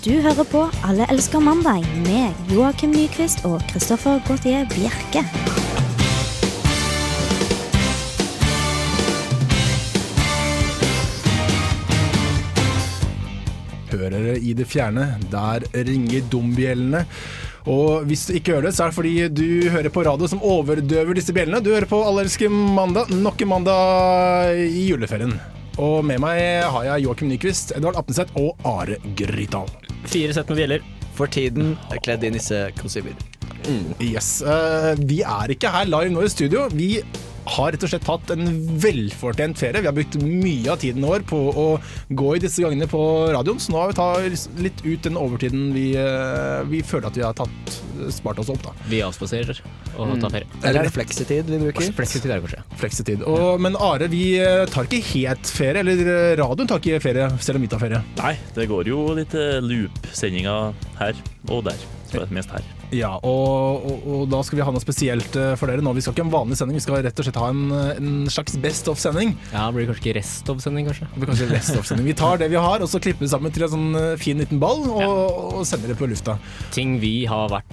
Du hører på Alle elsker mandag med Joakim Nyquist og Christoffer Gautier Bjerke. hører dere i det fjerne. Der ringer dombjellene. Og hvis du ikke hører det, så er det fordi du hører på radio som overdøver disse bjellene. Du hører på Allerske mandag, nok en mandag i juleferien. Og med meg har jeg Joakim Nyquist, Edvard Apneseth og Are Grytdal. Fire sett med bjeller. For tiden er kledd i nissekostymer. Yes. Uh, vi er ikke her live nå i studio. Vi har rett og slett hatt en velfortjent ferie. Vi har brukt mye av tiden vår på å gå i disse gangene på radioen, så nå har vi tatt litt ut den overtiden vi, eh, vi føler at vi har tatt, spart oss opp. da. Vi avspaserer og tar ferie. Eller er det fleksetid vi bruker? Fleksitid er det kanskje. Fleksetid. Og, men Are, vi eh, tar ikke helt ferie, eller eh, radioen tar ikke ferie, selv om vi tar ferie. Nei, det går jo litt loop-sendinger her og der. Så jeg mest her. Ja, og, og, og da skal vi ha noe spesielt eh, for dere nå. Vi skal ikke ha en vanlig sending, vi skal rett og slett ha en, eh, en slags Best of-sending. Ja, det blir kanskje ikke rest of sending, kanskje. Det blir kanskje rest of -sending. Vi tar det vi har, og så klipper vi sammen til en sånn eh, fin liten ball, og, og sender det på lufta. Ting vi har vært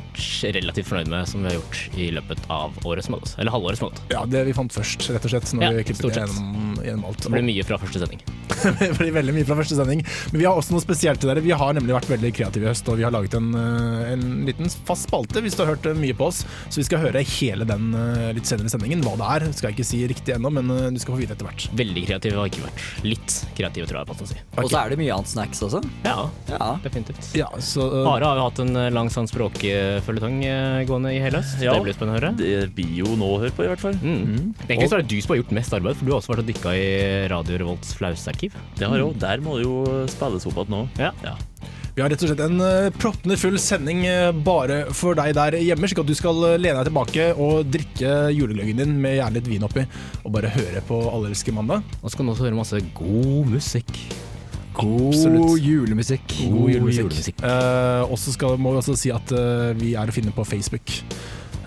relativt fornøyd med som vi har gjort i løpet av året som har gått. Eller halvåret som har gått. Ja, det vi fant først, rett og slett, når Ja, vi klippet stort sett. gjennom, gjennom alt. Det blir mye fra første sending. det blir veldig mye fra første sending. Men vi har også noe spesielt til dere. Vi har nemlig vært veldig kreative i høst, og vi har laget en, eh, en liten fast spalte hvis du har hørt eh, mye på oss. Så vi skal høre hele den eh, litt senere i sendingen. Hva det er, skal jeg ikke si riktig ennå, men du skal få vite etter hvert. Veldig kreative har ikke vært. Litt kreative, tror jeg på å si. Og så er det mye annet snacks også. Ja, Ja. definitivt. Ja, så uh... Are har jo hatt en lang sånn språkføljetong gående i hele høst. Ja. Det blir spennende å høre. Det blir jo nå å høre på, i hvert fall. Mm. Egentlig så er det du som har gjort mest arbeid, for du har også vært og dykka i Radio Revolts flausarkiv. Det har jo, Der må det jo spilles opp igjen nå. Ja. Vi har rett og slett en uh, proppende full sending eh, bare for deg der hjemme, slik at du skal eh, lene deg tilbake og drikke julegløggen din med gjerne litt vin oppi, og bare høre på Allelske mandag. Og så kan du også høre masse god musikk. Absolutt. julemusikk. God julemusikk. julemusikk. Eh, og så må vi også si at vi er å finne på Facebook.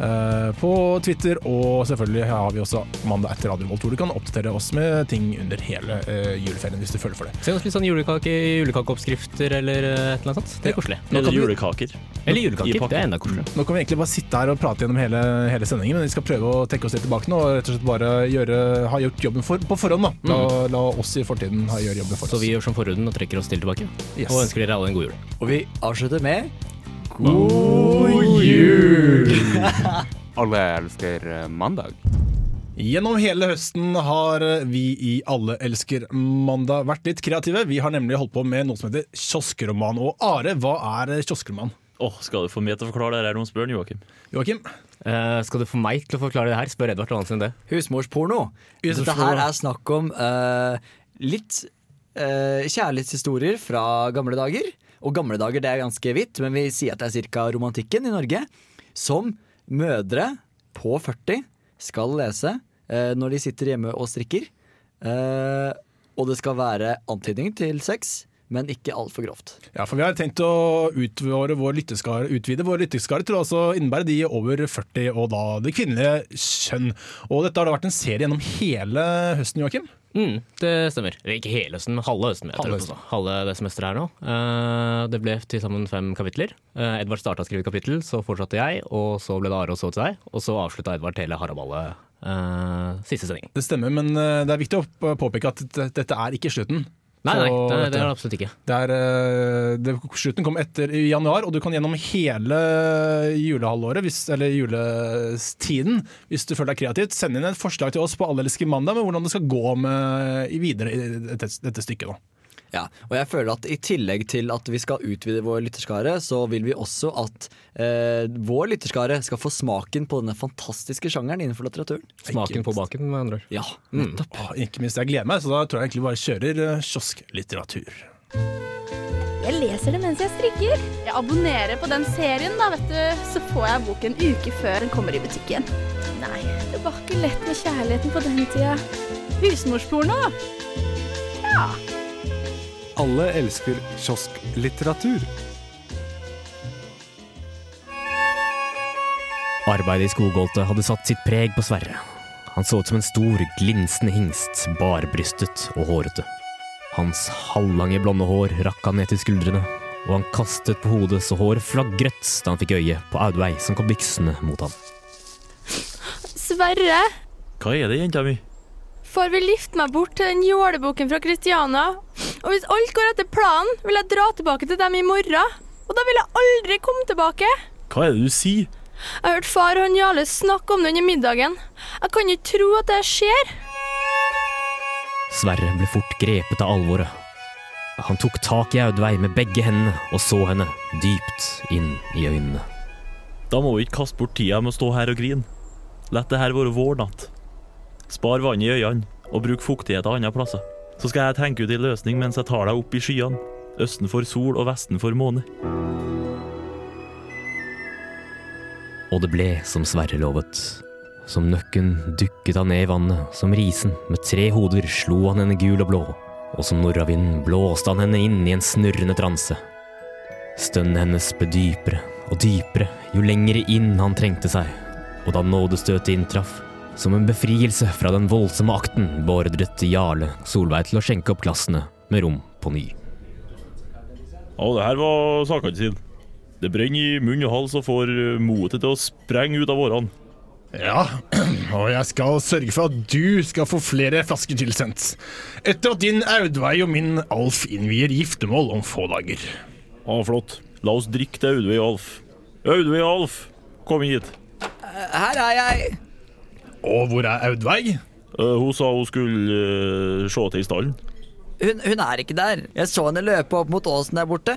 Eh, på Twitter, og selvfølgelig har vi også Mandag etter Radio Volt, hvor du kan oppdatere oss med ting under hele eh, juleferien hvis du føler for det. Se oss litt sånn julekake, julekakeoppskrifter eller eh, et eller annet sånt. Det er koselig. Eller julekaker. Eller julekaker. Det er enda koseligere. Nå kan vi egentlig bare sitte her og prate gjennom hele, hele sendingen, men vi skal prøve å trekke oss litt tilbake nå og rett og slett bare gjøre, ha gjort jobben for, på forhånd. da. La, la oss i fortiden ha gjøre jobben for oss. Så vi gjør som forhuden og trekker oss til tilbake. Yes. Og ønsker dere alle en god jul. Og vi avslutter med God jul! Alle elsker eh, mandag. Gjennom hele høsten har vi i Alle elsker mandag vært litt kreative. Vi har nemlig holdt på med noe som heter kioskroman. Og Are, hva er kioskroman? Åh, Skal du få meg til å forklare det her, spør Joakim? Joakim? Uh, skal du få meg til å forklare det her? Spør Edvard Johansen det. husmorsporno. Husmorsporno. Dette her er snakk om uh, litt uh, kjærlighetshistorier fra gamle dager. Og gamle dager det er ganske vidt, men vi sier at det er ca. romantikken i Norge. Som mødre på 40 skal lese eh, når de sitter hjemme og strikker. Eh, og det skal være antydning til sex, men ikke altfor grovt. Ja, for Vi har tenkt å utvide vår lytteskare, utvide vår lytteskare til å altså innebære de over 40 og da det kvinnelige kjønn. Og Dette har da vært en serie gjennom hele høsten, Joakim. Mm, det stemmer. Ikke hele høsten, men halve høsten. Halve høsten. halve det semesteret her nå. Uh, det ble til sammen fem kapitler. Uh, Edvard starta å skrive kapittel, så fortsatte jeg, og så ble det Are, og så til deg. Og så avslutta Edvard hele haraballet uh, siste sending. Det stemmer, men eh, det er viktig å påpeke at dette er ikke slutten. Nei, nei, det, er det absolutt ikke. Det er, eh, det, slutten kom etter i januar, og du kan gjennom hele julehalvåret, hvis, eller juletiden, hvis du føler deg kreativt, sende inn et forslag til oss på Allelske mandag med hvordan det skal gå med, videre i dette, dette stykket. Da. Ja, og jeg føler at i tillegg til at vi skal utvide vår lytterskare, så vil vi også at eh, vår lytterskare skal få smaken på denne fantastiske sjangeren innenfor litteraturen. Smaken på baken, med andre ord. Ja, nettopp. Åh, ikke minst, jeg gleder meg, så da tror jeg egentlig bare kjører eh, kiosklitteratur. Jeg leser det mens jeg strikker. Jeg abonnerer på den serien, da, vet du. Så får jeg boken en uke før den kommer i butikken. Nei, det var ikke lett med kjærligheten på den tida. Husmorsporno! Alle elsker kiosklitteratur. Arbeidet i skogholtet hadde satt sitt preg på Sverre. Han så ut som en stor, glinsende hingst, barbrystet og hårete. Hans halvlange blonde hår rakk han ned til skuldrene, og han kastet på hodet så håret flagret da han fikk øye på Audveig som kom byksende mot ham. Sverre, Hva er det, jenta mi? får vi lifte meg bort til den jålebukken fra Kristiania? Og hvis alt går etter planen, vil jeg dra tilbake til dem i morgen. Og da vil jeg aldri komme tilbake. Hva er det du sier? Jeg har hørt far og han Jarle snakke om det under middagen. Jeg kan ikke tro at det skjer. Sverre ble fort grepet av alvoret. Han tok tak i Audveig med begge hendene og så henne dypt inn i øynene. Da må vi ikke kaste bort tida med å stå her og grine. La det her være vår natt. Spar vann i øynene, og bruk fuktighet av andre plasser. Så skal jeg tenke ut ei løsning mens jeg tar deg opp i skyene. Østen for sol og vesten for måne. Og det ble som Sverre lovet. Som nøkken dukket han ned i vannet, som risen med tre hoder slo han henne gul og blå, og som nordavinden blåste han henne inn i en snurrende transe. Stønnet hennes ble dypere og dypere jo lengre inn han trengte seg, og da nådestøtet inntraff, som en befrielse fra den voldsomme akten, beordret Jarle Solveig til å skjenke opp glassene med rom på ny. Og det her var sakene sine. Det brenner i munn og hals og får eh, motet til å sprenge ut av årene. Ja, og jeg skal sørge for at du skal få flere flasker tilsendt. Etter at din Audveig og min Alf innvier giftermål om få dager. Å, flott. La oss drikke til Audveig og Alf. Audveig og Alf, kom hit. Her er jeg. Og hvor er Audveig? Uh, hun sa hun skulle uh, se til stallen. Hun, hun er ikke der. Jeg så henne løpe opp mot åsen der borte.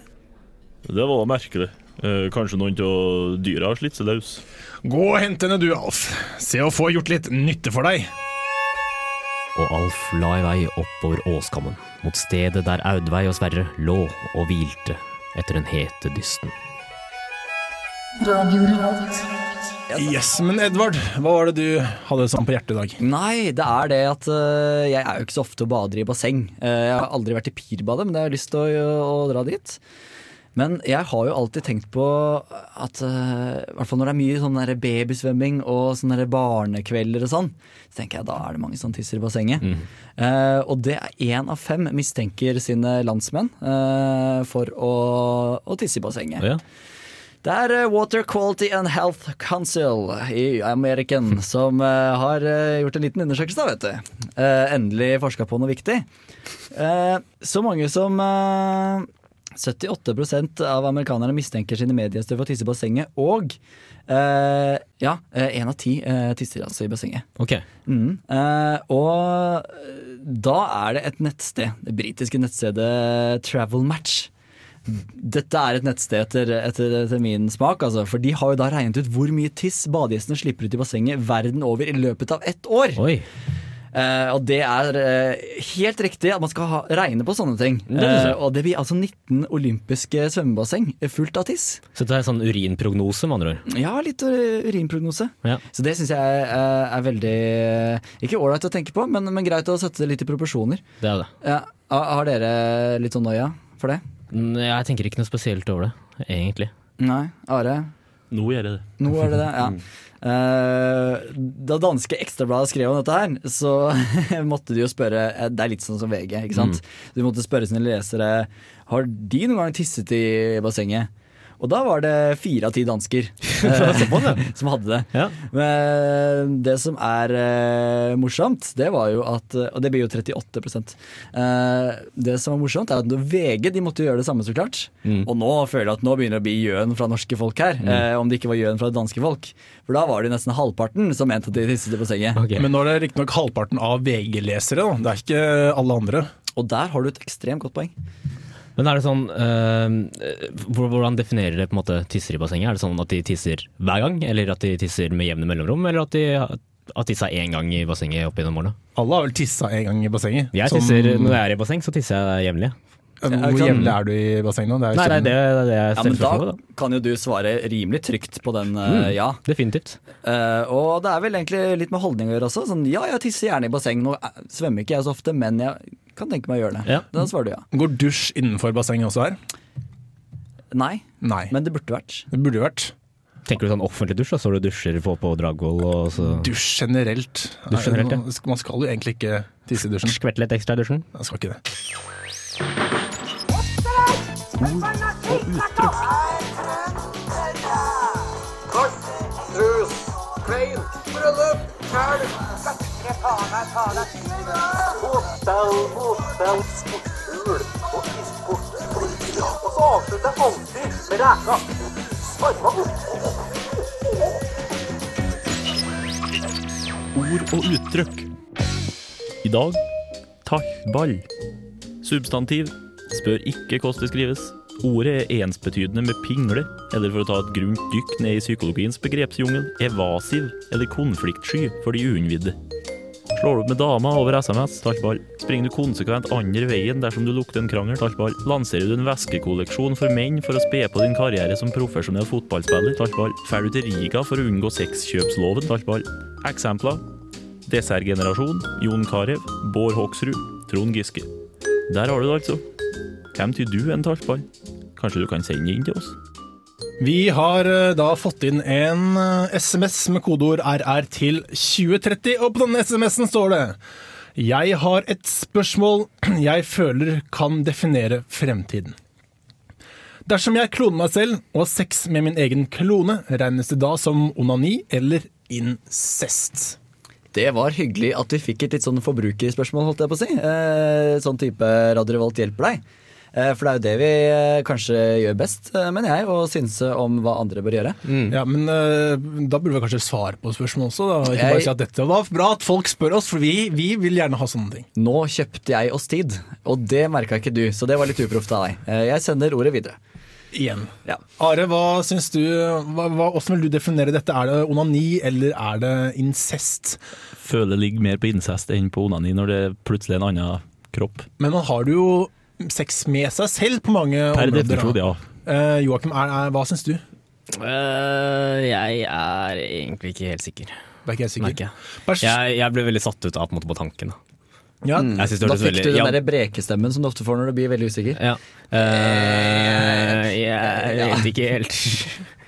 Det var merkelig. Uh, kanskje noen av dyra har slitt seg løs. Gå og hent henne du, Alf. Se å få gjort litt nytte for deg. Og Alf la i vei oppover åskammen, mot stedet der Audveig og Sverre lå og hvilte etter den hete dysten. Yes, men Edvard, hva var det du hadde sånn på hjertet i dag? Nei, det er det at uh, jeg er jo ikke så ofte og bader i basseng. Uh, jeg har aldri vært i Pirbadet, men jeg har lyst til å, å dra dit. Men jeg har jo alltid tenkt på at øh, i hvert fall når det er mye sånn der babysvømming og sånne der barnekvelder og sånn, så tenker jeg da er det mange som tisser i bassenget. Eh, og det er én av fem mistenker sine landsmenn eh, for å, å tisse i bassenget. Ja. Det er eh, Water Quality and Health Council i American som eh, har eh, gjort en liten undersøkelse, da, vet du. Endelig forska på noe viktig. Så mange som eh, 78% av amerikanerne mistenker sine mediestøv for å tisse i bassenget, og eh, ja, én av ti eh, tisser altså i bassenget. Ok. Mm. Eh, og da er det et nettsted, det britiske nettstedet Travel Match. Dette er et nettsted etter, etter, etter min smak, altså, for de har jo da regnet ut hvor mye tiss badegjestene slipper ut i bassenget verden over i løpet av ett år. Oi. Uh, og det er uh, helt riktig at man skal ha, regne på sånne ting. Det. Eh, og det blir altså 19 olympiske svømmebasseng fullt av tiss. Så det er sånn urinprognose, med andre ord. Ja, litt urinprognose. Ja. Så det syns jeg er, veldig Ikke ålreit å tenke på, men, men greit å sette det litt i proporsjoner. Det er det. Ja, har har dere litt sånn noia for det? Mm, Jeg tenker ikke noe spesielt over det, egentlig. Nei? Are? Nå gjør jeg det. Nå er det det, ja. Eh, da danske Ekstrabladet skrev om dette her, så måtte de jo spørre eh, Det er litt sånn som VG, ikke sant. De måtte spørre sine lesere Har de noen gang tisset i bassenget. Og da var det fire av ti dansker eh, som hadde det. Ja. Men det som er uh, morsomt, det var jo at Og det blir jo 38 uh, Det som var morsomt, er at VG de måtte gjøre det samme, så klart. Og nå føler jeg at nå begynner det å bli gjøn fra norske folk her. Eh, om det ikke var gjøn fra det danske folk. For da var det nesten halvparten som mente at de tisset i bassenget. Okay. Men nå er det riktignok halvparten av VG-lesere, da. Det er ikke alle andre. Og der har du et ekstremt godt poeng. Men er det sånn eh, Hvordan definerer dere på en måte tisser i bassenget? Er det sånn at de tisser hver gang, eller at de tisser med jevne mellomrom, eller at de har tissa én gang i bassenget opp gjennom årene? Alle har vel tissa en gang i bassenget. Jeg Som- tisser, Når jeg er i basseng, så tisser jeg jevnlig. Hvor jevnlig er du i bassenget nå? Det er Nei, nei, det, det er det jeg Ja, men da ved. kan jo du svare rimelig trygt på den mm, ja. Definitivt. Uh, og det er vel egentlig litt med holdning å gjøre også. Sånn, ja, jeg tisser gjerne i basseng. Nå eh, svømmer ikke jeg så ofte, men jeg kan tenke meg å gjøre det. Ja. Da svarer du ja. Går dusj innenfor bassenget også her? Nei, Nei. men det burde vært. det burde vært. Tenker du sånn offentlig dusj, da står du og dusjer på, på Dragvoll og så Dusj generelt. Dusj generelt, ja. Man skal jo egentlig ikke tisse i dusjen. Skvette litt ekstra i dusjen? Man skal ikke det. Ord og uttrykk. Ord og uttrykk. I dag tallball. Substantiv. Spør ikke hvordan det skrives. Ordet er ensbetydende med pingle, eller for å ta et grunt dykk ned i psykologiens begrepsjungel, evasiv eller konfliktsky for de uinnvidde. Slår du opp med dama over SMS, tallball. Springer du konsekvent andre veien dersom du lukter en krangel, tallball. Lanserer du en væskekolleksjon for menn for å spe på din karriere som profesjonell fotballspiller, tallball. Drar du til Riga for å unngå sexkjøpsloven, tallball. Eksempler. Dessertgenerasjon, Jon Carew, Bård Hoksrud, Trond Giske. Der har du det, altså. Hvem tyr du en tallball? Kanskje du kan sende inn til oss? Vi har eh, da fått inn en eh, SMS med kodeord RR til 2030, og på denne SMS-en står det Jeg har et spørsmål jeg føler kan definere fremtiden. Dersom jeg kloner meg selv og har sex med min egen klone, regnes det da som onani eller incest? Det var hyggelig at vi fikk et litt sånn forbrukerspørsmål, holdt jeg på å si. Eh, sånn type Radio Revolt hjelper deg. Eh, for det er jo det vi eh, kanskje gjør best, eh, mener jeg, å synse om hva andre bør gjøre. Ja, men Da burde vi kanskje svare på spørsmålet også. Da. Ikke bare si at dette var bra at folk spør oss, for vi, vi vil gjerne ha sånne ting. Nå kjøpte jeg oss tid, og det merka ikke du, så det var litt uproft av deg. Eh, Jeg sender ordet videre. Igjen. Ja. Are, hva syns du, hva, hva, hvordan vil du definere dette? Er det onani, eller er det incest? Føler ligger mer på incest enn på onani når det er plutselig en annen kropp. Men man har jo sex med seg selv på mange Per områder. definisjon, ja. Uh, Joakim, er, er, hva syns du? Uh, jeg er egentlig ikke helt sikker, Det er ikke jeg sikker. merker jeg. Jeg, jeg ble veldig satt ut av på, måte, på tanken. Da. Ja, Jeg Da fikk veldig du den ja, der brekestemmen som du ofte får når du blir veldig usikker. ja. Uh, jeg vet ikke helt.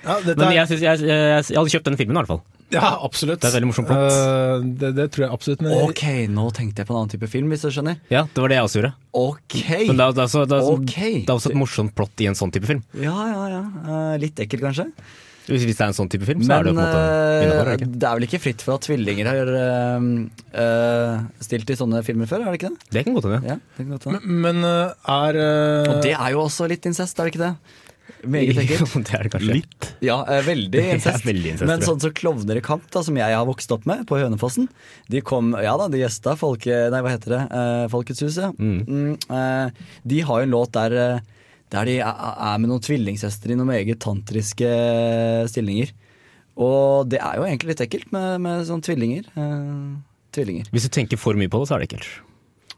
ja, dette Men er, jeg, synes, jeg, jeg, jeg hadde kjøpt den filmen i hvert fall. Ja, absolutt. Det er et veldig morsomt plott. Uh, det, det tror jeg absolutt. Men Ok, nå tenkte jeg på en annen type film, hvis du skjønner. Ja, det var det jeg også gjorde. Ok. Men det er, det er, også, det er, okay. det er også et morsomt plott i en sånn type film. Ja, ja, ja. Uh, Litt ekkel, kanskje. Hvis, hvis det er en sånn type film, så er det jo på en måte innafor. er det er vel ikke fritt for at tvillinger har eh, eh, stilt i sånne filmer før, er det ikke det? Det kan godt hende. Ja, det kan godt hende. Men eh, er eh, Og det er jo også litt incest, er det ikke det? Meget ekkelt. det er det kanskje. Litt. Ja, eh, veldig er incest. veldig incest, Men sånn som Klovner i kamp, da, som jeg har vokst opp med på Hønefossen De kom, ja da, de gjesta folke... Nei, hva heter det? Eh, Folkets hus, ja. Mm. eh, de har jo en låt der, eh, der de er er med noen tvillingsøstre i noen meget tantriske stillinger. Og det er jo egentlig litt ekkelt med, med sånne tvillinger. Eh, tvillinger. Hvis du tenker for mye på det, så er det ekkelt.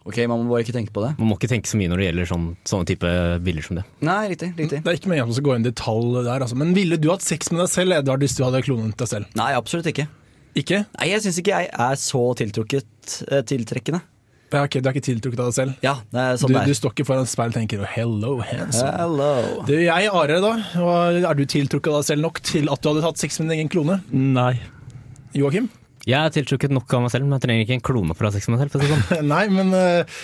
Ok, man må bare ikke tenke på det. Man må ikke tenke så mye når det gjelder sånn, sånne type bilder som det. Nei, riktig. riktig. Det er ikke meningen å gå inn i detalj der, altså. Men ville du hatt sex med deg selv, Edvard, hvis du hadde klonet deg selv? Nei, absolutt ikke. Ikke? Nei, Jeg syns ikke jeg er så tiltrukket eh, tiltrekkende. Ja, ok, Du er ikke tiltrukket av deg selv? Ja, det er sånn Du, det du står ikke foran speilet og tenker 'hello, handsome'. Hello. Du, jeg, Are, da. Er du tiltrukket av deg selv nok til at du hadde tatt sex med din egen klone? Nei. Joakim? Jeg er tiltrukket nok av meg selv, men jeg trenger ikke en klone for å ha sex med meg selv. Sånn. Nei, men øh,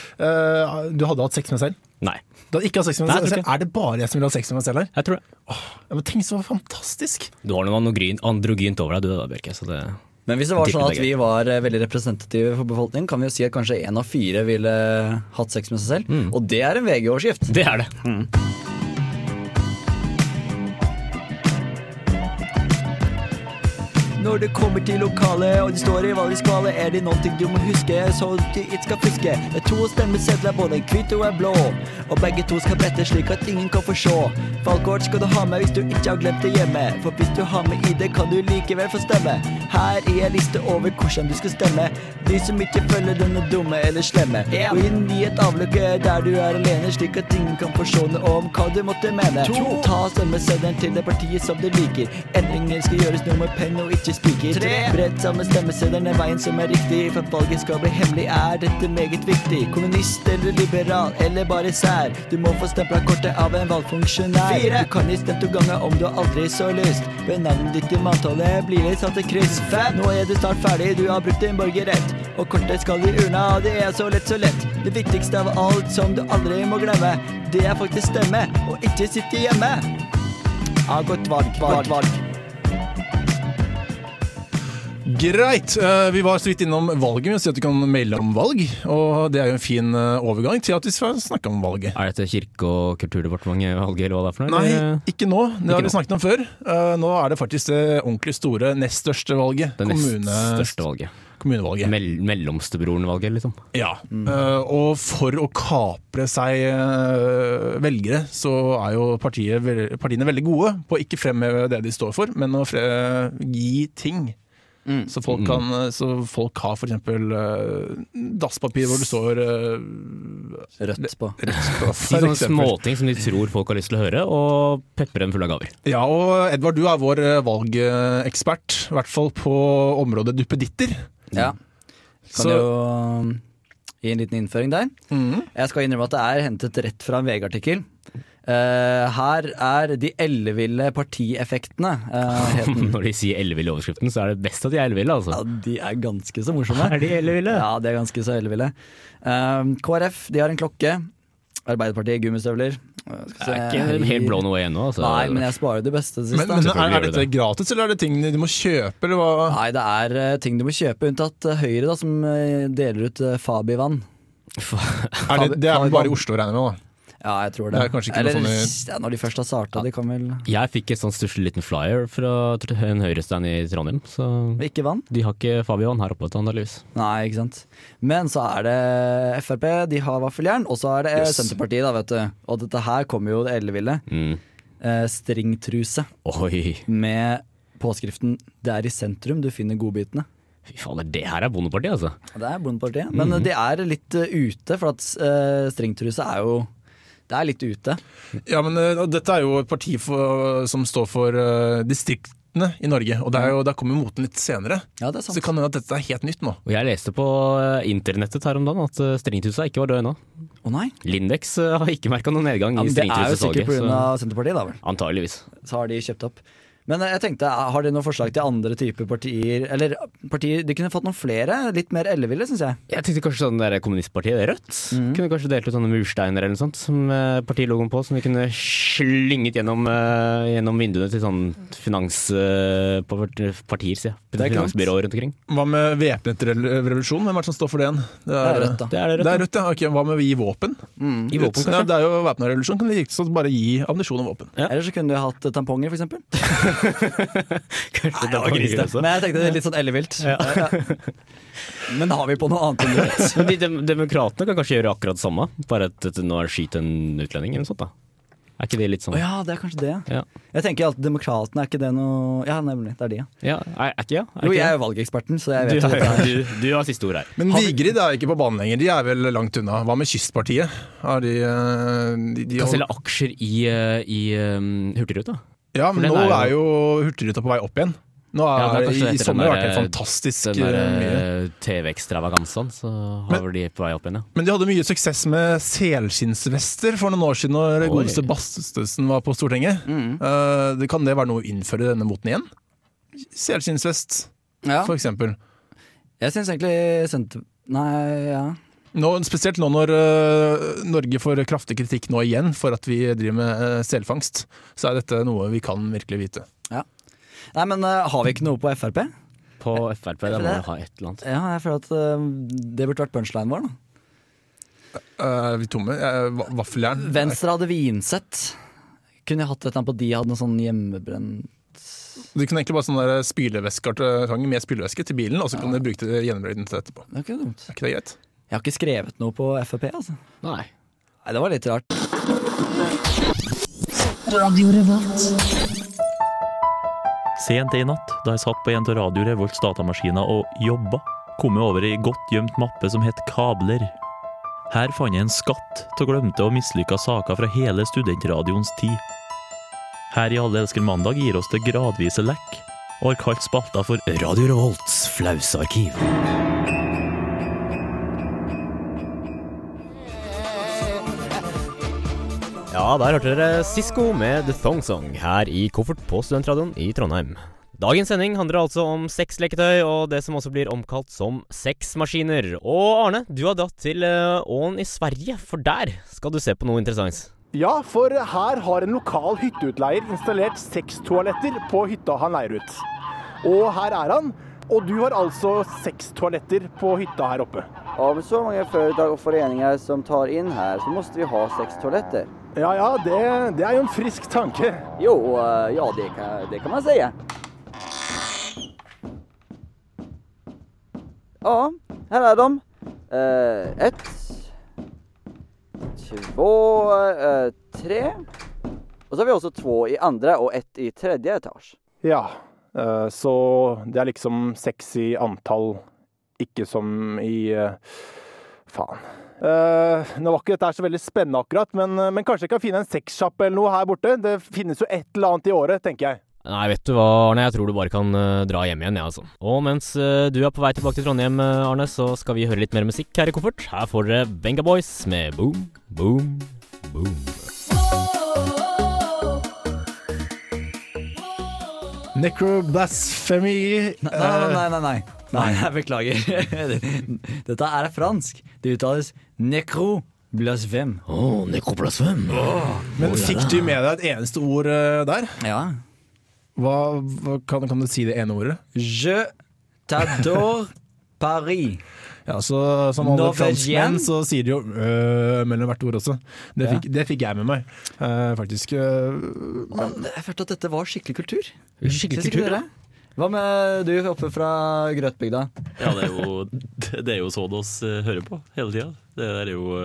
du hadde hatt sex med deg selv? Nei, Du hadde ikke hatt sex med deg selv? Er det bare jeg som vil ha sex med meg selv her? jeg tror det. Ja, men Tenk så fantastisk! Du har noe androgyn, androgynt over deg, du da, Bjørke. Så det Men hvis det var sånn at vi var eh, veldig representative for befolkningen, kan vi jo si at kanskje én av fire ville hatt sex med seg selv. Mm. Og det er en VG-årsskift. Det er det. Når det kommer til lokalet og de står i valgskvale, er det noen ting du må huske, så du ikke skal fiske. Det er to stemmesedler, både en hvit og en blå, og begge to skal brette slik at ingen kan få se. Valgkort skal du ha med hvis du ikke har glemt det hjemme, for hvis du har med ID, kan du likevel få stemme. Her er en liste over hvordan du skal stemme. De som ikke følger denne dumme eller slemme. Gå inn i et avlukke der du er alene, slik at ingen kan få se noe om hva du måtte mene. To. Ta stemmeseddelen til det partiet som du liker. Endringer skal gjøres noe med penn og ikke spiker. Tre. Brett sammen stemmeseddelen er veien som er riktig. For at valget skal bli hemmelig, er dette meget viktig. Kommunist eller liberal eller bare sær. Du må få stempla kortet av en valgfunksjonær. Fire. Du kan gi stemt to ganger om du aldri så lyst. Ved navnet ditt i manntallet blir det satt et kryss. Fem. Nå er du snart ferdig, du har brukt din borgerrett. Og kortet skal i urna, det er så lett, så lett. Det viktigste av alt som du aldri må glemme, det er faktisk stemme, og ikke sitte hjemme. Ja, godt valg, valg, valg. Greit. eh, Vi var så vidt innom valget. Vi sier at du kan melde om valg. Og det er jo en fin eh, overgang til at vi skal snakke om valget. Er dette Kirke- og kulturdepartementet-valget, eller hva det er for noe? Nei, ikke nå. Det Ikke har vi snakket om før. Eh, Nå er det faktisk det ordentlig store, nest største valget. Det nest Kommune- største valget. Kommunevalget. Mell mellomstebroren-valget, liksom. Ja. Mm. og for å kapre seg velgere, så er jo partiet, partiene veldig gode på å ikke fremheve det de står for, men å fre gi ting. Mm. Så, folk kan, eh, så folk har f.eks. Uh, dasspapir hvor det står uh, Rødt på. på. Si sånne småting som de tror folk har lyst til å høre, og pepre dem fulle av gaver. Ja, og Edvard, du er vår eh, valgekspert, i hvert fall på området duppeditter. Ja. Kan Så- jo um, gi en liten innføring der. Mm. Jeg skal innrømme at det er hentet rett fra en VG-artikkel. Eh, her er de elleville partieffektene, uh. Når de sier elleville overskriften, så er det best at de er elleville, altså. Ja, de er ganske så morsomme. Er de elleville? Ja, de er ganske så elleville. Uh, KrF de har en klokke. Arbeiderpartiet gummistøvler. Det er ikke helt blown away ennå, altså. Nei, men jeg sparer det beste til Men, sist. men men er, er dette det gratis, eller er det ting du må kjøpe, eller hva? Nei, det er eh, ting du må kjøpe, unntatt eh, Høyre, da, som eh, deler ut uh, Fa Er det, det er bare i Oslo, regner jeg med? da Ja, jeg tror det. Det er kanskje ikke noe Eller sånn ja, når de først har starta, de kan vel Jeg fikk et sånn stusslig liten flyer fra en høyrestein i Trondheim, så Ikke vann? de har ikke Fabian her oppe, antakeligvis. Nei, ikke sant. Men så er det Frp, de har vaffeljern, og så er det Yes. Senterpartiet, da, vet du. Og dette her kommer jo det elleville. Mm. Eh, stringtruse Oi, med påskriften 'Det er i sentrum du finner godbitene'. fy faen, det her er Bondepartiet, altså. Det er Bondepartiet. Men eh, de er litt eh, ute, for at eh, stringtruse er jo Det er litt ute. Ja, men uh, Dette er jo et parti for, som står for uh, distriktene i Norge, og det er jo, der kommer moten litt senere. Ja, det er sant. Så det kan hende at dette er helt nytt nå. Og jeg leste på eh, internettet her om dagen at eh, ikke var død ennå. Å nei. Lindex eh, har ikke merka noen nedgang Ja, i men det er jo sikkert pga. Senterpartiet, da vel. Antageligvis. Så har de kjøpt opp. Men eh, jeg tenkte, har de noen forslag til andre typer partier? Eller partier, de kunne fått noen flere, litt mer elleville, syns jeg. Jeg tenkte kanskje sånn der kommunistpartiet Rødt Mm. kunne kanskje delt ut sånne mursteiner eller noe sånt som eh, partilogoen på, som vi kunne slynget gjennom, eh, gjennom vinduene til sånn finans... eh, på partier, sier jeg. Er. Finansbyråer rundt omkring. Hva med væpnet revolusjon? Hvem er det som står for det igjen? Det Det er Rødt, da. Det er det Det Rødt. er Rødt, ja. Ok, hva med å gi våpen? Mm. I våpen, Ja, kanskje? det er jo væpna revolusjon. Kan det like bare gi ammunisjon og våpen? Ja. Eller så kunne du hatt eh, tamponger, for eksempel. Kanskje det var også. Men jeg tenkte det er litt sånn ellevilt. Ja. Men har vi på noe annet enn det? Men de dem demokratene kan kanskje gjøre akkurat det samme, bare at det nå er skyt en utlending eller noe sånt da. Er ikke det litt Å sånn? ja, det er kanskje det. Ja. Jeg tenker alltid Demokratene, er ikke det noe Ja, nemlig. Det er de, ja. Ja, er, er ikke ja? Er Jo, jeg er jo valgeksperten, så jeg du, vet jo dette du, du har siste ord her. Men Har vi- Vigrid er ikke på banen lenger. De er vel langt unna. Hva med Kystpartiet? Er de, eh, de, de Kan selge aksjer i, eh, i um, Hurtigruta. Ja, men nå er er jo Hurtigruta på vei opp igjen. Nå er, Ja, det er I, sommer har det vært helt fantastisk Den der eh, mye. eh, TV-ekstravagansen, så har Men- de på vei opp igjen, ja. Men de hadde mye suksess med selskinnsvester for noen år siden når Oi. godeste Bastesen var på Stortinget. Mm. Uh, det kan det være noe å innføre denne moten igjen? Selskinnsvest, Ja. for eksempel. Jeg syns egentlig Senter... Nei, ja. Nå, spesielt nå når uh, Norge får kraftig kritikk nå igjen for at vi driver med uh, selfangst, så er dette noe vi kan virkelig vite. Ja. Nei, men uh, har vi ikke noe på Frp? På Frp, da må vi ha et eller annet. Ja, jeg føler at det burde vært punchlinen vår, da. Eh, er vi tomme? Uh, Vaffeljern? Venstre hadde vinsett. Kunne jeg hatt et eller annet på de hadde noe sånn hjemmebrent Du kunne egentlig bare sånn der spylevæskekartong med spylevæske til bilen, og så kan du bruke det gjennombrøyten til etterpå. Det er ikke dumt. Er ikke det greit? Jeg har ikke skrevet noe på Frp, altså. Nei. Nei, det var litt rart. Radio Revolt. Sent i natt, da jeg satt på en av Radio Revolts datamaskiner og jobba, kom jeg over ei godt gjemt mappe som het Kabler. Her fant jeg en skatt av glemte og mislykka saker fra hele studentradioens tid. Her i Alle elsker mandag gir oss det gradvise lekk, og har kalt spalta for Radio Revolts flausearkiv. Ja, der hørte dere Sisko med The Thong Song her i Koffert på Studentradioen i Trondheim. Dagens sending handler altså om sexleketøy og det som også blir omkalt som sexmaskiner. Og Arne, du har dratt til eh, Ån i Sverige, for der skal du se på noe interessant. Ja, for her har en lokal hytteutleier installert sextoaletter på hytta han leier ut. Og her er han. Og du har altså seks toaletter på hytta her oppe. Av så mange foretak og foreninger som tar inn her, så måtte vi ha seks toaletter. Ja ja, det, det er jo en frisk tanke. Jo, eh, ja det kan, det kan man si. Ja, her er de. Eh, ett, två, eh, tre. Og så har vi også två i andre og ett i tredje etasje. Ja, så det er liksom seks i antall, ikke som i eh, Faen. Eh, nå var ikke dette så veldig spennende akkurat, men, eh, men kanskje jeg kan finne en sexsjappe eller noe her borte? Det finnes jo et eller annet i året, tenker jeg. Nei, vet du hva, Arne, jeg tror du bare kan uh, dra hjem igjen, jeg, ja, altså. Og mens uh, du er på vei tilbake til Trondheim, eh, Arne, så skal vi høre litt mer musikk her i Koffert. Her får dere Venga Boys med Boom, Boom, Boom. Necroblasphemy Nei, nei, nei. nei. nei jeg beklager. Dette er fransk. Det uttales necro blasfem. Oh, nekroplasfem. Men fikk du med deg et eneste ord eh, der? Ja. Hva, hva kan, kan du si det ene ordet? Je t'adore Paris. Ja, så Som alle franskmenn så sier de jo øh mellom hvert ord også. Det Ja. fikk, det fikk jeg med meg, uh, faktisk. Uh, Men Jeg følte at dette var skikkelig kultur. Skikkelig kultur, ja. Hva med du oppe fra Grøtbygda? Ja, det er jo, det er jo sånn oss eh, hører på hele tida. Det er jo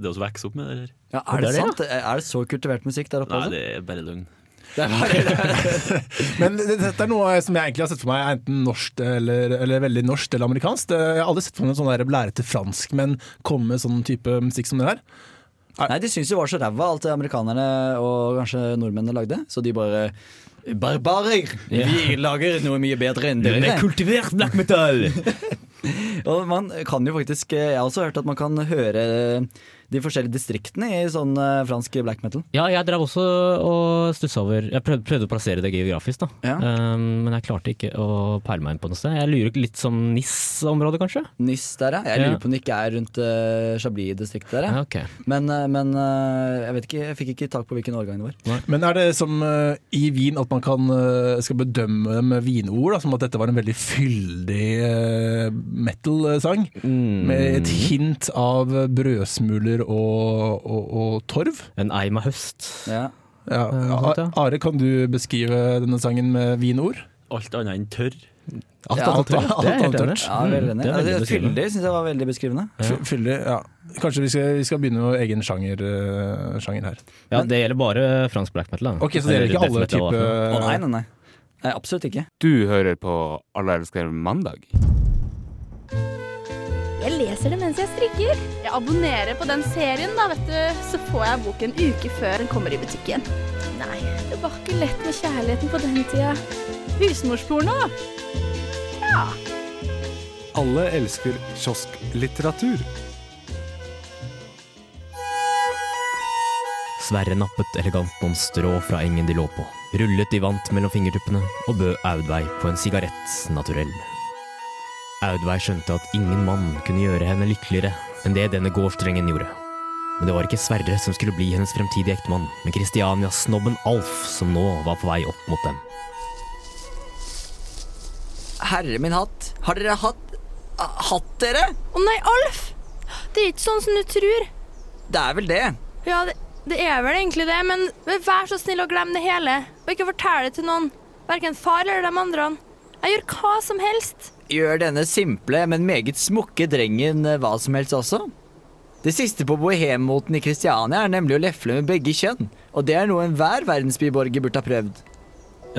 det vi vokser opp med. Det her. Ja, er det, det er det, sant? Er det så kultivert musikk der oppe? Nei, også? det er bare løgn. Det er bare, Men dette er noe som jeg egentlig har sett for meg er enten norsk eller, eller veldig norsk eller amerikansk. Jeg har aldri sett for meg en sånn lærete franskmenn komme med sånn type musikk som det her. Nei, de syns jo det var så ræva, alt det amerikanerne og kanskje nordmennene lagde. Så de bare Barbarer! Vi lager noe mye bedre enn dere. kultivert black metal! Og man kan jo faktisk Jeg har også hørt at man kan høre de forskjellige distriktene i sånn uh, fransk black metal. Ja, jeg drev også og stussa over Jeg prøvde, prøvde å plassere det geografisk, da. Ja. Um, men jeg klarte ikke å peile meg inn på noe sted. Jeg lurer litt som NIS-området, kanskje? Nis der, ja. Jeg Ja. lurer på om det ikke er rundt uh, Chablis-distriktet der. Ja, Ja. ok. Men, uh, men jeg vet ikke, jeg fikk ikke tak på hvilken årgang det var. Men er det som i Wien at man kan, skal bedømme dem med vinord? Da, som at dette var en veldig fyldig metal-sang? Mm. Med et hint av brødsmuler og, og, og torv? En eim av høst. Ja. Ja. ja. Are, kan du beskrive denne sangen med vinord? Alt annet enn tørr. Alt Ja, annet tørt. alt Det er helt enig. tørt. Ja, veldig enig. det er Ja. Fyldig syns jeg var veldig beskrivende. Ja. Fyldig, ja. Kanskje vi skal, vi skal begynne med egen sjanger, uh, sjanger her. Ja, det gjelder bare fransk black metal. Da. Ok, Så det gjelder ikke alle typer. Å nei, nei, nei. Nei, Absolutt ikke. Du hører på Alle elsker mandag. Jeg leser det mens jeg strikker. Jeg abonnerer på den serien, da, vet du. Så får jeg boken en uke før den kommer i butikken. Nei, det var ikke lett med kjærligheten på den tida. Husmorsporno. Alle elsker kiosklitteratur. Sverre nappet elegant noen strå fra engen de lå på, rullet de vant mellom fingertuppene og bød Audveig på en sigarett naturell. Audveig skjønte at ingen mann kunne gjøre henne lykkeligere enn det denne gårdstrengen gjorde. Men det var ikke Sverre som skulle bli hennes fremtidige ektemann, men Kristiania-snobben Alf som nå var på vei opp mot dem. Herre min hatt, har dere hatt Hatt dere? Å nei, Alf! Det er ikke sånn som du tror. Det er vel det. Ja, det, det er vel egentlig det, men vær så snill å glemme det hele. Og ikke fortell det til noen. Verken far eller de andre. Jeg gjør hva som helst. Gjør denne simple, men meget smukke drengen eh, hva som helst også? Det siste på bohemmoten i Kristiania er nemlig å lefle med begge kjønn, og det er noe enhver verdensbyborger burde ha prøvd.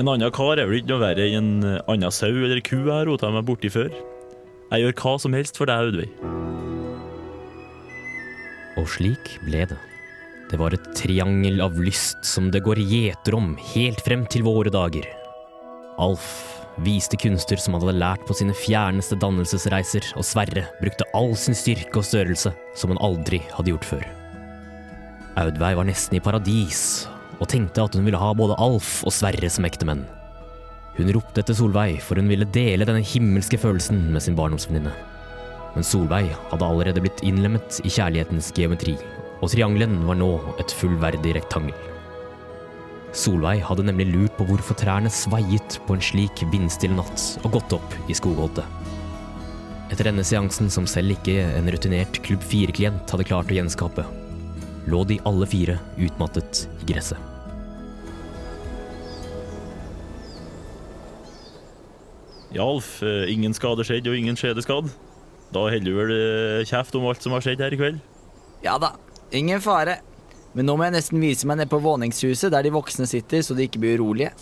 En annen kar er vel ikke noe verre enn en annen sau eller ku jeg har rota meg borti før. Jeg gjør hva som helst for deg, Audveig. Og slik ble det. Det var et triangel av lyst som det går gjeter om helt frem til våre dager. Alf viste kunster som han hadde lært på sine fjerneste dannelsesreiser, og Sverre brukte all sin styrke og størrelse som han aldri hadde gjort før. Audveig var nesten i paradis, og tenkte at hun ville ha både Alf og Sverre som ektemenn. Hun ropte etter Solveig, for hun ville dele denne himmelske følelsen med sin barndomsvenninne. Men Solveig hadde allerede blitt innlemmet i kjærlighetens geometri, og triangelen var nå et fullverdig rektangel. Solveig hadde nemlig lurt på hvorfor trærne svaiet på en slik vindstille natt, og gått opp i skogholtet. Etter denne seansen, som selv ikke en rutinert Klubb 4-klient hadde klart å gjenskape, lå de alle fire utmattet i gresset. Ja, Alf. eh, Ingen skade skjedd, og ingen skjede skadd. Da holder du vel eh, kjeft om alt som har skjedd her i kveld? Ja da, ingen fare. Men nå må jeg nesten vise meg ned på våningshuset der de voksne sitter, så de ikke blir urolige.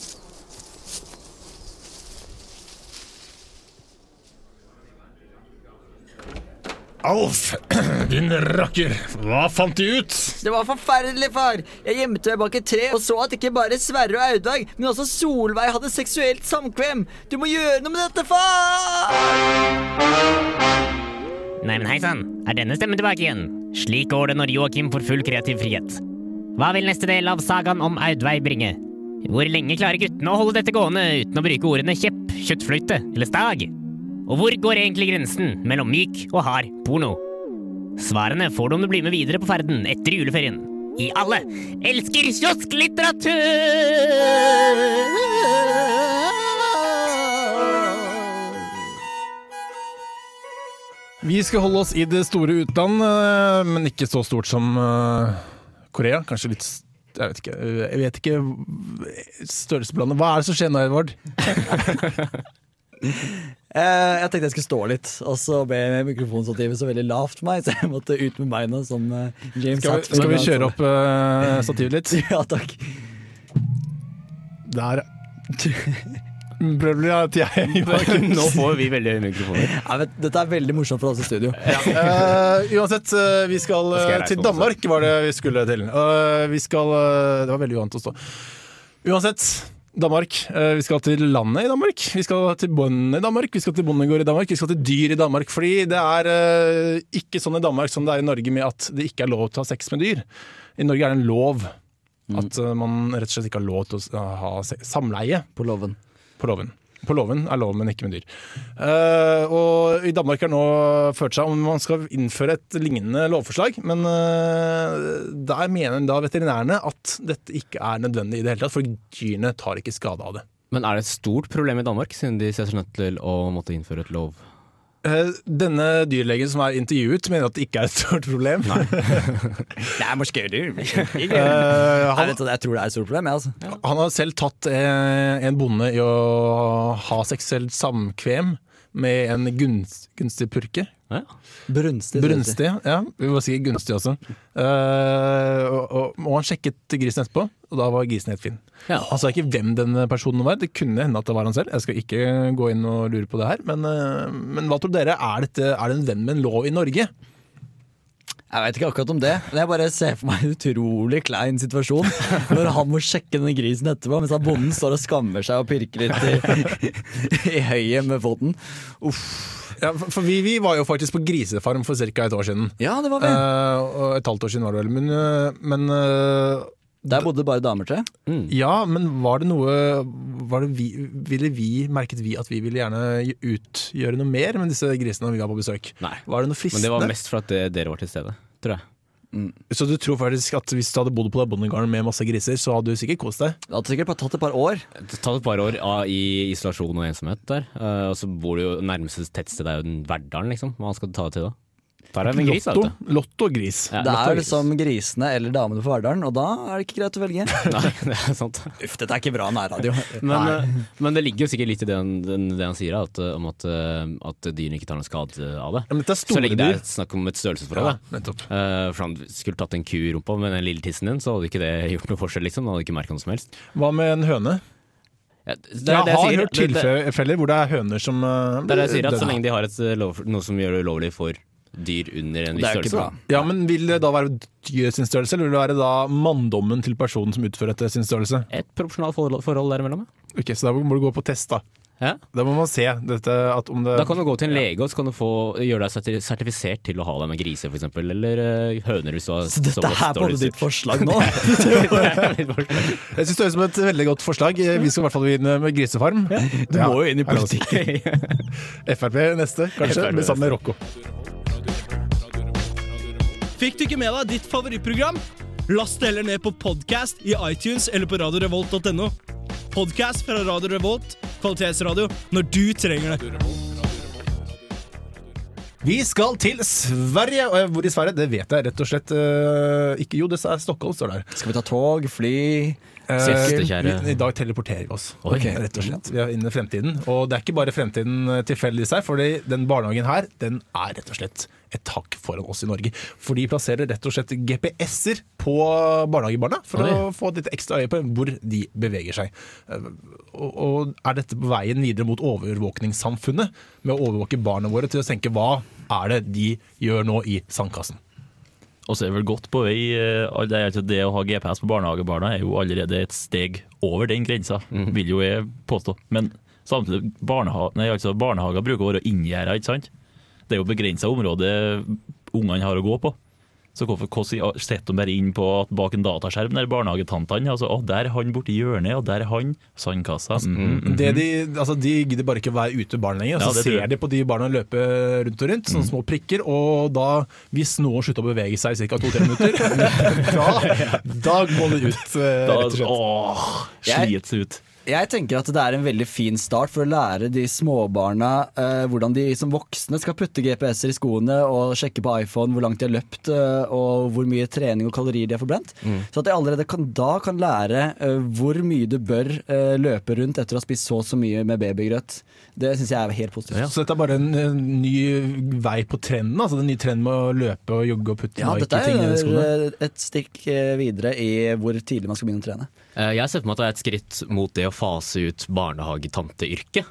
Alf, din rakker, hva fant de ut? Det var forferdelig, far. Jeg gjemte meg bak et tre og så at ikke bare Sverre og Audvag, men også Solveig hadde seksuelt samkvem. Du må gjøre noe med dette, far! Neimen hei sann, er denne stemmen tilbake igjen? Slik går det når Joakim får full kreativ frihet. Hva vil neste del av sagaen om Audvei bringe? Hvor lenge klarer guttene å holde dette gående uten å bruke ordene kjepp, kjøttfløyte eller stag? Og hvor går egentlig grensen mellom myk og hard porno? Svarene får du om du blir med videre på ferden etter juleferien. I Alle elsker kiosklitteratur! Vi skal holde oss i det store utland, eh, men ikke så stort som eh, Korea. Kanskje litt Jeg vet ikke. Jeg vet ikke størrelsesblandet. Hva er det som skjer nå, Edvard? Eh, jeg tenkte jeg skulle stå litt, og så ble mikrofonstativet så veldig lavt for meg, så jeg måtte ut med beina som eh, James Skal vi, skal vi kjøre opp uh, stativet litt? Ja, takk. Der. Prøv at jeg Joakim. Nå får vi veldig høye mikrofoner. Ja, vet, dette er veldig morsomt for oss i studio. Eh, uansett, uh, vi skal, uh, skal eh, til. Danmark, var det vi skulle til. Vi skal Det var veldig uvant å stå. Uansett, Danmark. Vi skal til landet i Danmark. Vi skal til bøndene i Danmark. Vi skal til bondegård i Danmark. Vi skal til dyr i Danmark. Fordi det er ikke sånn i Danmark som det er i Norge med at det ikke er lov til å ha sex med dyr. I Norge er det en lov. At eh, man rett og slett ikke har lov til å ha samleie. På loven. På loven. På loven er lov, men ikke med dyr. Uh, og i Danmark har nå ført seg om man skal innføre et lignende lovforslag, men uh, der mener da veterinærene at dette ikke er nødvendig i det hele tatt, for dyrene tar ikke skade av det. Men er det et stort problem i Danmark, siden de ser seg nødt til å måtte innføre et lov? Eh, denne dyrlegen som er intervjuet, mener at det ikke er et stort problem. Det er morske dyr. Eh, Jeg, han, vet, at jeg tror det er et stort problem, jeg, altså. han har selv tatt en bonde i å ha seksuelt samkvem med en gunst, gunstig purke. Ja. Brunstig. Brunstig, ja. Vi må si gunstig også. Uh, og, og, og han sjekket grisen etterpå, og da var grisen helt fin. Ja. Han sa ikke hvem den personen var, det kunne hende at det var han selv. Jeg skal ikke gå inn og lure på det her, men, uh, men hva tror dere? Er, dette, er det en venn med en lov i Norge? Jeg vet ikke akkurat om det, men jeg bare ser for meg en utrolig klein situasjon når han må sjekke denne grisen etterpå, mens han bonden står og skammer seg og pirker litt i, i høyet med foten. Uff. Ja, for vi, vi var jo faktisk på grisefarm for ca. et år siden. Ja, det var vi. Uh, et halvt år siden var det vel. Men, eh, men eh, Der bodde bare damer til. Ja, men var det noe var det vi, ville vi, Merket vi at vi ville gjerne utgjøre noe mer med disse grisene vi var på besøk? Nei. Var det noe Men det var mest for at dere var til stede, tror jeg. Så du tror faktisk at hvis du hadde bodd på den bondegården med masse griser, så hadde du sikkert kost deg? Det hadde sikkert bare tatt et par år. Tatt et par år i isolasjon og ensomhet der. Eh, og så bor du jo nærmeste tettsted er jo Verdalen, liksom. Hva skal du ta det til da? Tar det en gris, Lotto, vet du. lotto og gris. Ja, det er som liksom grisene eller damene på Verdalen, og da er det ikke greit å velge. Nei, det er sant. Uff, dette er ikke bra nærradio. Men, eh, men det ligger jo sikkert litt i det han, det han sier, at, eh, om at, eh, at dyrene ikke tar noe skade av det. Ja, men dette er Så lenge det er snakk om et størrelsesforhold. Ja, nettopp. Eh, for han skulle tatt en ku i rumpa med den lille tissen din, så hadde ikke det gjort noe forskjell, liksom. Han hadde ikke merka noe som helst. Hva med en høne? Ja, det, Jeg har jeg sier. hørt Det- det- tilfeller hvor det er høner som uh, Det er det jeg sier, at så lenge de har et noe som gjør det ulovlig for dyr under en viss størrelse. da. Ja, men Vil det da være dyret sin størrelse, eller vil det være da manndommen til personen som utfører dette sin størrelse? Et proporsjonalt forhold, der imellom. ja. Ok, Så da må du gå på test, da. Ja. Da må man se dette at om det Da kan du gå til en lege og så kan du få gjøre deg sertifisert til å ha deg med griser, f.eks. Eller eh, høner hvis du har Så dette her er på dårlig ditt forslag nå? Jeg syns det høres ut som et veldig godt forslag. Vi skal i hvert fall inn med grisefarm. Du må jo inn i politikken. Frp neste, kanskje, med sammen med Rocco. Fikk du ikke med deg ditt favorittprogram? Last det heller ned på podcast i iTunes eller på radiorevolt.no. Podcast fra Radio Revolt, kvalitetsradio, når du trenger det. Vi skal til Sverige. Og hvor i Sverige, det vet jeg rett og slett uh, ikke. Jo, det er Stockholm, står der. Skal vi ta tog, fly Eh, Uh, I, I dag teleporterer vi oss. okay. Rett og slett. Vi er inne i fremtiden. Og det er ikke bare fremtiden tilfeldig i seg, for den barnehagen her, den er rett og slett et hakk foran oss i Norge. For de plasserer rett og slett GPS-er på barnehagebarna for Oi. å få et litt ekstra øye på hvor de beveger seg. Eh, Og, og er dette på veien videre mot overvåkningssamfunnet? Med å overvåke barna våre til å tenke hva er det de gjør nå i sandkassen? Og så er vel godt på vei. eh, Det, det å ha GPS på barnehagebarna er jo allerede et steg over den grensa, vil jo jeg påstå. Men samtidig, barneha nei, altså barnehager bruker å være inngjerda, ikke sant? Det er jo begrensa område ungene har å gå på. Så hvorfor hvordan setter de bare inn på at bak en dataskjerm der barnehagetantene altså, å, Der er han borti hjørnet, og der er han. Sandkassa. Mm, mm, Det de, altså de gidder bare ikke å være ute barn lenger. Ja, så ser. Mm. de på de barna løpe rundt og rundt, sånne små prikker. Og da, hvis noen slutter å bevege seg i ca. to-tre minutter, da, da må det ut. eh, rett og slett. åh, slits ut. Jeg tenker at det er en veldig fin start for å lære de småbarna eh, hvordan de som voksne skal putte GPS-er i skoene og sjekke på iPhone hvor langt de har løpt eh, og hvor mye trening og kalorier de har forbrent. Så at de allerede kan, da kan lære eh, hvor mye du bør eh, løpe rundt etter å ha spist så og så mye med babygrøt. Det syns jeg er helt positivt. Så dette er bare en, en ny vei på trenden? Altså den nye trenden med å løpe og jogge og putte Ja, dette Nike-ting i skoene? Ja, dette er et stikk eh, videre i hvor tidlig man skal begynne å trene. Eh, Jeg ser for meg at det er et skritt mot det å fase ut barnehagetanteyrket.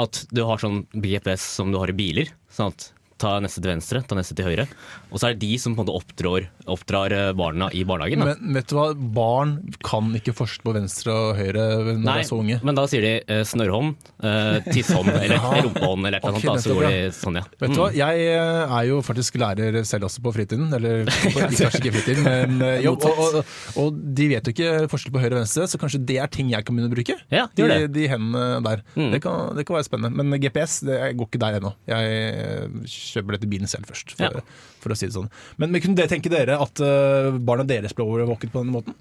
At du har sånn GPS som du har i biler. At ta neste til venstre, ta neste til høyre. Og så er det de som på en måte oppdrar, oppdrar eh, barna i barnehagen. Da. Men vet du hva, barn kan ikke forskjell på venstre og høyre når de er så unge. men da sier de eh, snørrhånd, eh, tisshånd eller Ja. rumpehånd eller noe okay, sånt. Da, så går de sånn, ja. Vet du hva, jeg eh, er jo faktisk lærer selv også på fritiden. Eller på- kanskje ikke fritiden, men jobb. Og, og, og de vet jo ikke forskjell på høyre og venstre, så kanskje det er ting jeg kan begynne å bruke. Ja, de, det. de hendene der. Mm. Det, kan, det kan være spennende. Men GPS det jeg går ikke der ennå. Jeg kjøper dette bilen selv først, for, Ja. for å si det sånn. Men, men kunne dere tenke dere at uh, barna deres ble overvåket på denne måten?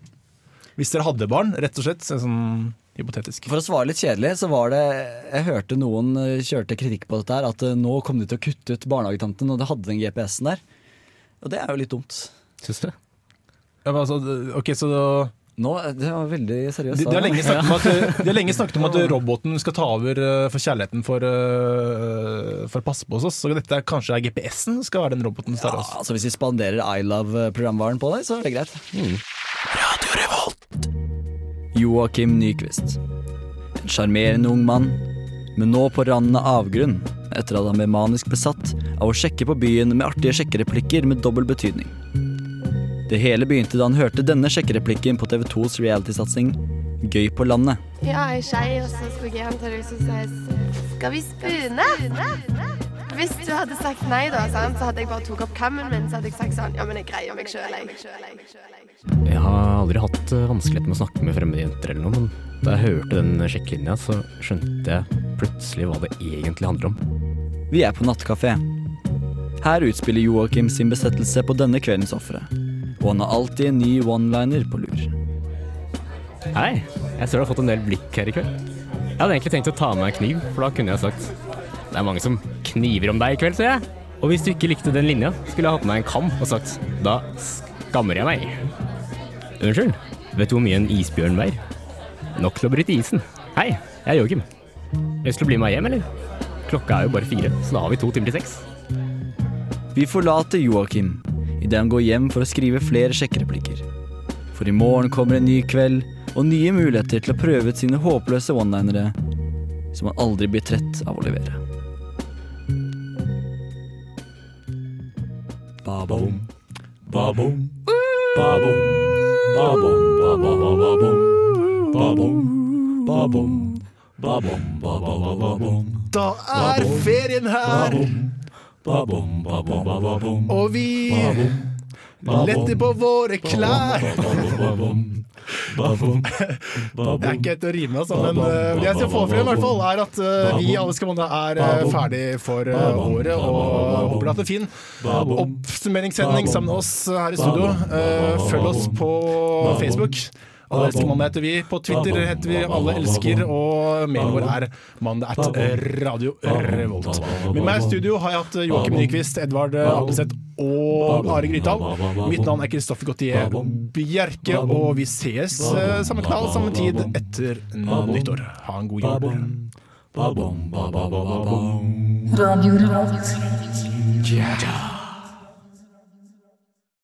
Hvis dere hadde barn, rett og slett. Sånn hypotetisk. For å svare litt kjedelig, så var det Jeg hørte noen eh, kjørte kritikk på dette her, at eh, nå kom de til å kutte ut barnehagetanten, og de hadde den GPS-en der. Og det er jo litt dumt. Syns du? Ja, men altså, ok, så Nå, Det var veldig seriøst. De, de, har lenge at, de har lenge snakket om at roboten skal ta over eh, for kjærligheten for, eh, for å passe på oss. Så dette er, kanskje er GPS-en skal være den roboten som tar Ja, altså Hvis vi spanderer I Love-programvaren på deg, så er det greit. Radio Revolt Joakim Nyquist. En sjarmerende ung mann, men nå på randen av avgrunn etter at han ble manisk besatt av å sjekke på byen med artige sjekkereplikker med dobbel betydning. Det hele begynte da han hørte denne sjekkereplikken på TV 2s realitysatsing Gøy på landet. Ja, jeg er skei, og så skulle jeg sa jeg Skal vi spune? Hvis du hadde sagt nei, da, sant, så hadde jeg bare tok opp kammen min så hadde jeg sagt sånn Ja, men jeg greier meg sjøl, jeg. Jeg har aldri hatt eh, vanskelighet med å snakke med fremmede jenter eller noe, men da jeg hørte den sjekkelinja, så skjønte jeg plutselig hva det egentlig handler om. Vi er på nattkafé. Her utspiller Joakim sin besettelse på denne kveldens ofre. Og han har alltid en ny one-liner på lur. Hei, jeg ser du har fått en del blikk her i kveld. Jeg hadde egentlig tenkt å ta med meg kniv, for da kunne jeg sagt Det er mange som kniver om deg i kveld, ser jeg. Og hvis du ikke likte den linja, skulle jeg hatt med meg en kam og sagt Da skammer jeg meg. Unnskyld, vet du hvor mye en isbjørn veier? Nok til å bryte isen. Hei, jeg er Joakim. Lyst til å bli med meg hjem, eller? Klokka er jo bare fire, så da har vi to timer til seks. Vi forlater Joakim idet han går hjem for å skrive flere sjekkereplikker. For i morgen kommer en ny kveld og nye muligheter til å prøve ut sine håpløse one-linere som han aldri blir trett av å levere. Ba-bom. Ba-bom. Ba-bom. Ba-bom. Ba-ba-ba-ba-bom. Ba-bom. Ba-bom. Da er ferien her, og vi letter på våre klær. Det er ikke et å rime, altså, men eh, det jeg skal få frem, i hvert fall, er at eh, vi Alle skal måne er eh, ferdig for året. Og håper du hatt en fin oppsummeringssending sammen med oss her i studio. Følg oss på Facebook. Alle elsker mandag heter vi. På Twitter heter vi Alle elsker, og mailen vår er mandag at Radio Revolt. Med meg i studio har jeg hatt Joakim Nyquist, Edvard Apelseth og Are Grytdal. Mitt navn er Kristoffer Gautier Bjerke, og vi ses eh, samme kanal, samme tid etter nyttår. Ha en god jul. Radio Revolt. Ja.